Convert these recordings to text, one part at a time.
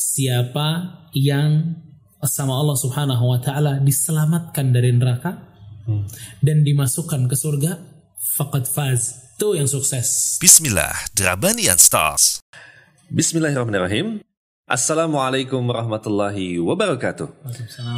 siapa yang sama Allah Subhanahu wa taala diselamatkan dari neraka dan dimasukkan ke surga faqad faz. Itu yang sukses. Bismillah, Drabanian Stars. Bismillahirrahmanirrahim. Assalamualaikum warahmatullahi wabarakatuh.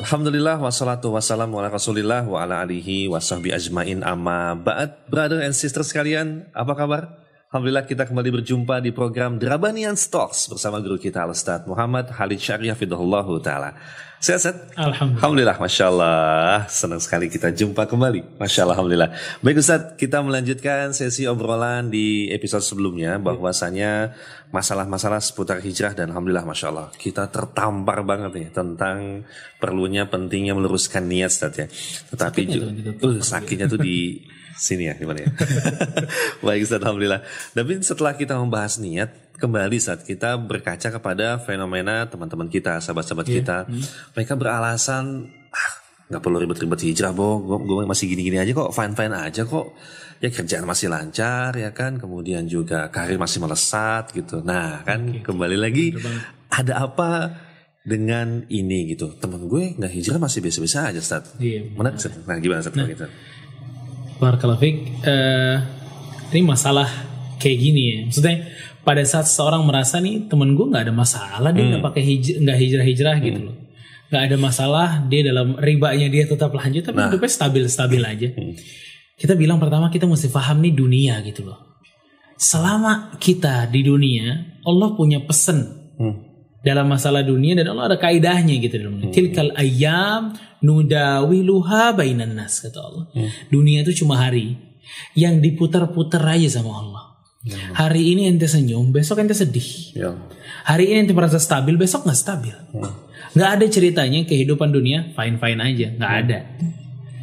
Alhamdulillah wassalatu wassalamu ala rasulillah wa ala alihi wa ajmain amma ba'd. Brother and sister sekalian, apa kabar? Alhamdulillah kita kembali berjumpa di program Drabanian Stocks bersama guru kita Al-Ustaz Muhammad Halid Syariah Fidahullahu Ta'ala. Sehat, sehat? Alhamdulillah. Alhamdulillah, Masya Allah. Senang sekali kita jumpa kembali. Masya Allah, Alhamdulillah. Baik Ustaz, kita melanjutkan sesi obrolan di episode sebelumnya. Bahwasanya masalah-masalah seputar hijrah dan Alhamdulillah, Masya Allah. Kita tertampar banget nih tentang perlunya pentingnya meluruskan niat Ustaz ya. Tetapi Sakitnya juga, tuh, uh, sakitnya tuh di sini ya, gimana ya? Baik Ustaz, Alhamdulillah. Tapi setelah kita membahas niat, kembali saat kita berkaca kepada fenomena teman-teman kita, sahabat-sahabat kita, mereka beralasan ah nggak perlu ribet-ribet hijrah, bo, gue, masih gini-gini aja kok, fine-fine aja kok, ya kerjaan masih lancar ya kan, kemudian juga karir masih melesat gitu. Nah kan kembali lagi ada apa dengan ini gitu, temen gue nggak hijrah masih biasa-biasa aja, Ustaz. Iya. Ustaz? Nah gimana Ustaz kalau gitu? Barakallahu. Eh, ini masalah kayak gini ya. Maksudnya pada saat seseorang merasa nih temen gue nggak ada masalah dia nggak pakai hij- nggak hijrah hijrah gitu loh. Nggak ada masalah dia dalam ribanya dia tetap lanjut tapi hidupnya stabil stabil aja. Kita bilang pertama kita mesti paham nih dunia gitu loh. Selama kita di dunia Allah punya pesen Hmm. Dalam masalah dunia dan Allah ada kaidahnya gitu dalam dunia. Tilkal ayyam nudawiluha bainan nas kata Allah. Dunia itu cuma hari yang diputar-putar aja sama Allah. Hari ini ente senyum, besok ente sedih. Ya. Hari ini ente merasa stabil, besok nggak stabil. Nggak ada ceritanya kehidupan dunia fine-fine aja, nggak ada.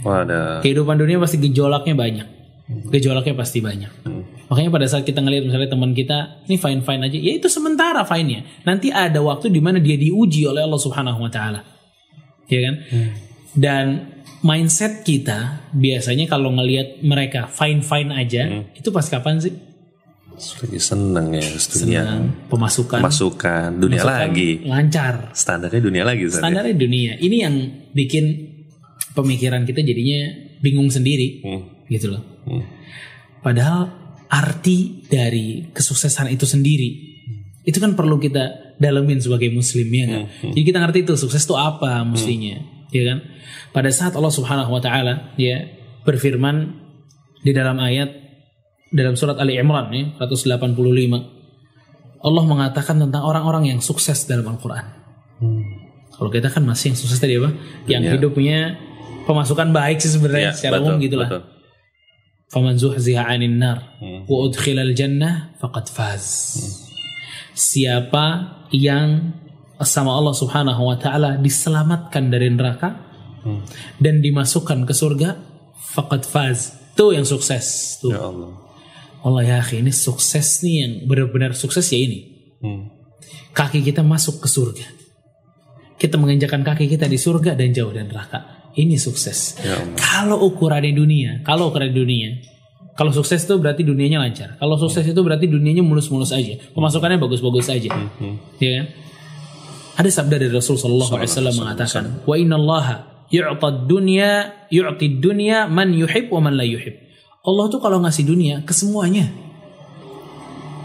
Wah ada. Kehidupan dunia pasti gejolaknya banyak. Gejolaknya pasti banyak. Makanya pada saat kita ngelihat misalnya teman kita ini fine fine aja, ya itu sementara fine nya. Nanti ada waktu di mana dia diuji oleh Allah Subhanahu Wa Taala, ya kan? Dan mindset kita biasanya kalau ngelihat mereka fine fine aja, itu pas kapan sih? Lagi seneng ya dunia. Senang, pemasukan, Masukan dunia pemasukan lagi. lancar. Standarnya dunia lagi ya? Standarnya dunia. Ini yang bikin pemikiran kita jadinya bingung sendiri, Hmm. gitu loh. Hmm. Padahal arti dari kesuksesan itu sendiri itu kan perlu kita dalemin sebagai muslim ya kan. Jadi kita ngerti itu sukses itu apa mestinya, ya kan? Pada saat Allah Subhanahu wa taala ya berfirman di dalam ayat dalam surat Ali Imran ya 185 Allah mengatakan tentang orang-orang yang sukses dalam Al-Qur'an. Kalau kita kan masih yang sukses tadi apa? Yang Dunia. hidupnya pemasukan baik sih sebenarnya Ya, secara betul, umum gitulah. betul. Faman zuhziha 'anil nar Hmm. wa udkhilal jannah faqad faz. Siapa yang sama Allah Subhanahu wa taala diselamatkan dari neraka Hmm. dan dimasukkan ke surga faqad faz. Itu yang sukses. Tuh. Ya Allah. Allah ya akhi, ini sukses nih yang benar-benar sukses ya ini. Hmm. Kaki kita masuk ke surga. Kita menginjakan kaki kita di surga dan jauh dari neraka. Ini sukses. Ya Allah. Kalau ukuran di dunia, kalau ukuran di dunia, kalau sukses itu berarti dunianya lancar. Kalau sukses itu berarti dunianya mulus-mulus aja, pemasukannya bagus-bagus aja, ya kan? Ada sabda dari Rasul Sallallahu Alaihi Wasallam mengatakan, wa inna Allah yu'tad dunya yu'tid dunya man yuhib wa man la yuhib. Allah tuh kalau ngasih dunia ke semuanya.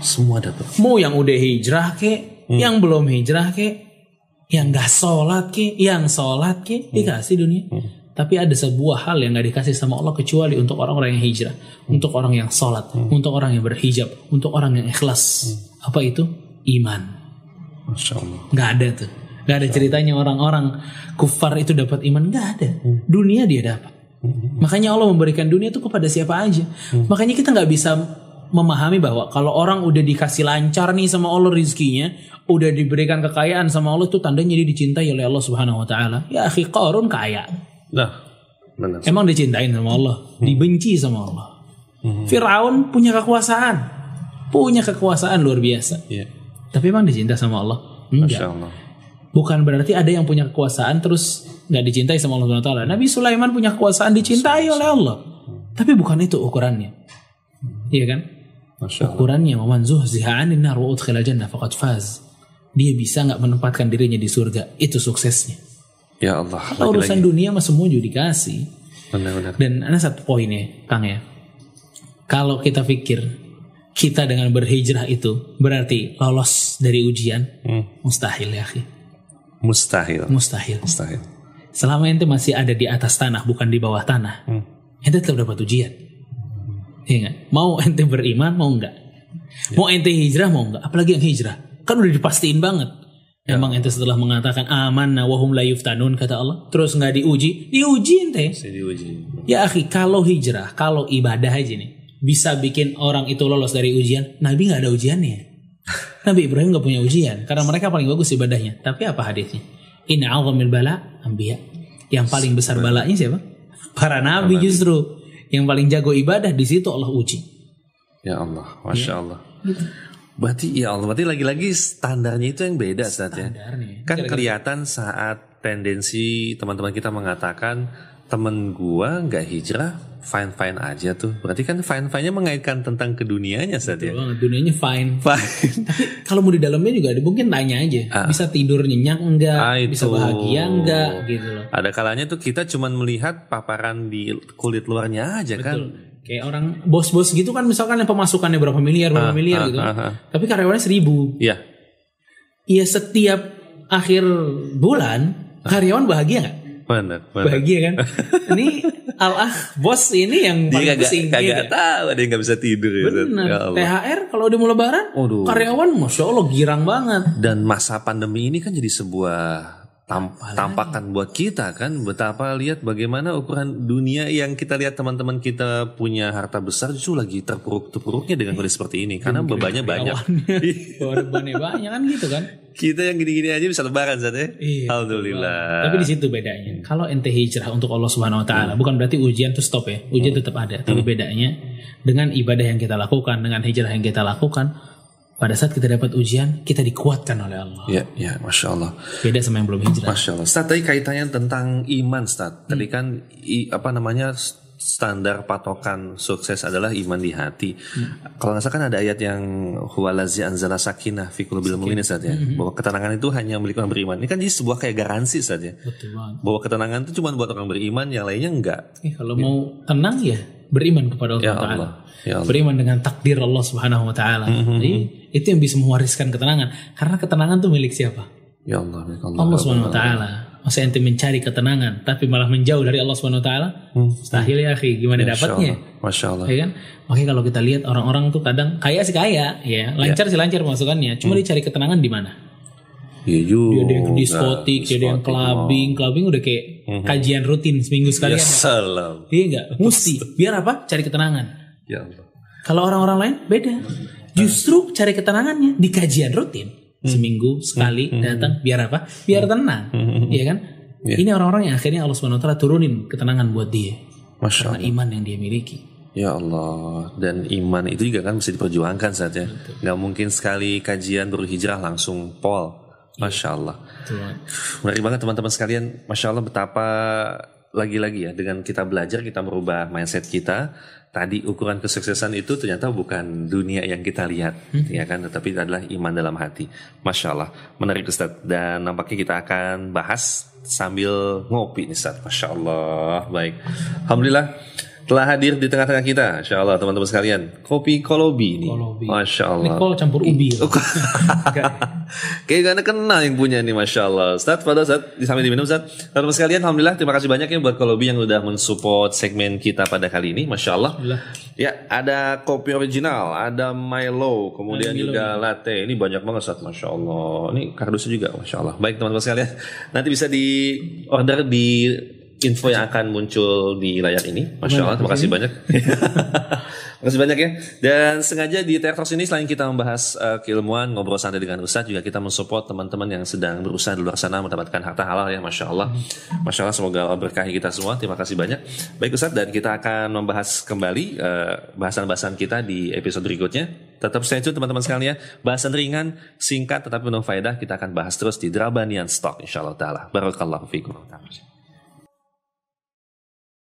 Semua dapat. Mau yang udah hijrah ke, yang belum hijrah ke, yang gak sholat ke, yang sholat ke, dikasih dunia. Tapi ada sebuah hal yang gak dikasih sama Allah kecuali untuk orang-orang yang hijrah, untuk orang yang sholat, untuk orang yang berhijab, untuk orang yang ikhlas. Apa itu? Iman. Masya Allah. Gak ada tuh. Gak ada ceritanya orang-orang kufar itu dapat iman. Gak ada. Dunia dia dapat. Makanya Allah memberikan dunia itu kepada siapa aja. Makanya kita nggak bisa memahami bahwa kalau orang udah dikasih lancar nih sama Allah rizkinya, udah diberikan kekayaan sama Allah itu tandanya dia dicintai oleh Allah Subhanahu wa taala. Ya akhi Qarun kaya. Nah, benar. Emang dicintain sama Allah, dibenci sama Allah. Firaun punya kekuasaan. Punya kekuasaan luar biasa. Iya. Tapi emang dicinta sama Allah? Enggak. Masya Allah. Bukan berarti ada yang punya kekuasaan terus nggak dicintai sama Allah Subhanahu wa taala. Nabi Sulaiman punya kekuasaan dicintai oleh Allah. Tapi bukan itu ukurannya. Iya kan? Ukurannya waman zuhziha 'anil nar wa udkhila jannah faqad faz. dia bisa nggak menempatkan dirinya di surga. Itu suksesnya. Ya Allah. Kalau urusan Lagi-lagi. dunia mah semua juga dikasih. Benar-benar. Dan ada satu poin ya, Kang ya. Kalau kita pikir kita dengan berhijrah itu berarti lolos dari ujian, Hmm. mustahil ya, akhi. Mustahil. Mustahil. Mustahil. Selama ente masih ada di atas tanah bukan di bawah tanah, Hmm. ente tetap dapat ujian. Iya nggak? Mau ente beriman mau enggak? Ya. Mau ente hijrah mau enggak? Apalagi yang hijrah. Kan udah dipastiin banget. Ya. Emang ente setelah mengatakan aman wahum la yuftanun kata Allah, terus nggak diuji, diuji ente. Diuji. Ya akhi, kalau hijrah, kalau ibadah aja nih, bisa bikin orang itu lolos dari ujian, Nabi nggak ada ujiannya. Nabi Ibrahim nggak punya ujian, karena mereka paling bagus ibadahnya. Tapi apa hadisnya? Inna azamil bala ambiya. Yang paling besar balanya siapa? Para nabi justru. Yang paling jago ibadah di situ Allah uji. Ya Allah, masya Allah. Berarti ya Allah, berarti lagi-lagi standarnya itu yang beda ya. Standarnya. Kan kelihatan saat tendensi teman-teman kita mengatakan temen gua nggak hijrah, fine fine aja tuh. Berarti kan fine fine nya mengaitkan tentang ke dunianya Ustaz ya. Betul banget, dunianya fine. Fine. Kalau mau di dalamnya juga ada mungkin tanya aja, bisa tidur nyenyak enggak, Ah, bisa bahagia enggak gitu loh. Ada kalanya tuh kita cuman melihat paparan di kulit luarnya aja kan. Kayak orang bos-bos gitu kan misalkan yang pemasukannya berapa miliar, berapa miliar gitu. ah, ah. Tapi karyawannya seribu. Iya. Iya setiap akhir bulan karyawan bahagia nggak? Benar, benar. Bahagia kan? ini al bos ini yang Dia paling kagak pusing. kagak iya nggak? tahu ada yang nggak bisa tidur. Ustaz. Benar. Ya Allah. THR kalau udah mau lebaran, Waduh. karyawan masya Allah girang banget. Dan masa pandemi ini kan jadi sebuah tam- tampakan buat kita kan betapa lihat bagaimana ukuran dunia yang kita lihat teman-teman kita punya harta besar justru lagi terpuruk-terpuruknya dengan kondisi seperti ini karena bebannya banyak. Karyawannya, bebannya banyak kan gitu kan? kita yang gini-gini aja bisa lebaran saat ya. Iya, Alhamdulillah. Tapi di situ bedanya. Kalau ente hijrah untuk Allah Subhanahu wa taala, bukan berarti ujian tuh stop ya. Ujian tetap ada, tapi bedanya dengan ibadah yang kita lakukan, dengan hijrah yang kita lakukan, pada saat kita dapat ujian, kita dikuatkan oleh Allah. Ya, ya, masya Allah. Beda sama yang belum hijrah. Masya Allah. Ustaz, tadi kaitannya tentang iman, Ustaz. Tadi kan i- apa namanya standar patokan sukses adalah iman di hati. Kalau nggak salah kan ada ayat yang huwalazi anzala sakinah fi qulubil mu'minin Ustaz ya. Bahwa ketenangan itu hanya milik orang beriman. Ini kan jadi sebuah kayak garansi Ustaz ya. Betul banget. Bahwa ketenangan itu cuma buat orang beriman, yang lainnya enggak. Eh, kalau mau tenang ya beriman kepada Allah Ya wa taala. Allah. Ya Allah. Beriman dengan takdir Allah Subhanahu wa taala. Jadi, itu yang bisa mewariskan ketenangan. Karena ketenangan tuh milik siapa? Ya Allah, ya Allah. Allah Subhanahu wa taala. Masa ente mencari ketenangan tapi malah menjauh dari Allah Subhanahu wa taala? Mustahil ya, akhi. Gimana Masya dapatnya? Allah. Masya Allah. Ya kan? Makanya kalau kita lihat orang-orang tuh kadang kaya sih kaya, ya. Lancar sih lancar masukannya. Cuma dia cari ketenangan di mana? Iya juga. Dia ada yang diskotik, dia ada yang clubbing, clubbing udah kayak kajian rutin seminggu sekali Ya salam. Iya enggak? Mesti. Biar apa? Cari ketenangan. Ya Allah. Kalau orang-orang lain beda. Justru cari ketenangannya di kajian rutin. Seminggu sekali datang biar apa? Biar tenang. Iya kan? Ini orang-orang yang akhirnya Allah taala turunin ketenangan buat dia Masya karena iman yang dia miliki. Ya Allah, dan iman itu juga kan mesti diperjuangkan saat ya. Nggak mungkin sekali kajian baru hijrah langsung pol. Masya Allah. Betul. Menarik banget teman-teman sekalian. Masya Allah betapa lagi-lagi ya dengan kita belajar kita merubah mindset kita. Tadi ukuran kesuksesan itu ternyata bukan dunia yang kita lihat, ya kan, tetapi adalah iman dalam hati. Masya Allah, menarik Ustaz. Dan nampaknya kita akan bahas sambil ngopi nih Ustaz. Masya Allah, baik. Alhamdulillah telah hadir di tengah-tengah kita. Masya Allah teman-teman sekalian. Kopi Kolobi ini. Kolobi. Masya Ini Allah. kol campur ubi. ya? Kayak ada kenal yang punya nih Masya Allah Ustaz pada saat sambil diminum Ustaz. Teman-teman sekalian Alhamdulillah terima kasih banyak ya buat Kolobi yang udah mensupport segmen kita pada kali ini Masya Allah Ya ada kopi original Ada Milo Kemudian juga latte. Ini banyak banget Ustaz Masya Allah Ini kardusnya juga Masya Allah Baik teman-teman sekalian. Nanti bisa di order di info yang akan muncul di layar ini Masya Allah terima kasih banyak Terima kasih banyak ya. Dan sengaja di Tech Talks ini selain kita membahas uh, keilmuan, ngobrol santai dengan Ustadz, juga kita mensupport teman-teman yang sedang berusaha di luar sana mendapatkan harta halal ya, Masya Allah. Masya Allah, semoga Allah berkahi kita semua. Terima kasih banyak. Baik Ustadz, dan kita akan membahas kembali uh, bahasan-bahasan kita di episode berikutnya. Tetap stay tune teman-teman sekalian ya. Bahasan ringan, singkat, tetapi penuh faedah. Kita akan bahas terus di Drabanian Stock, insya Allah ta'ala. Barakallahu fikum.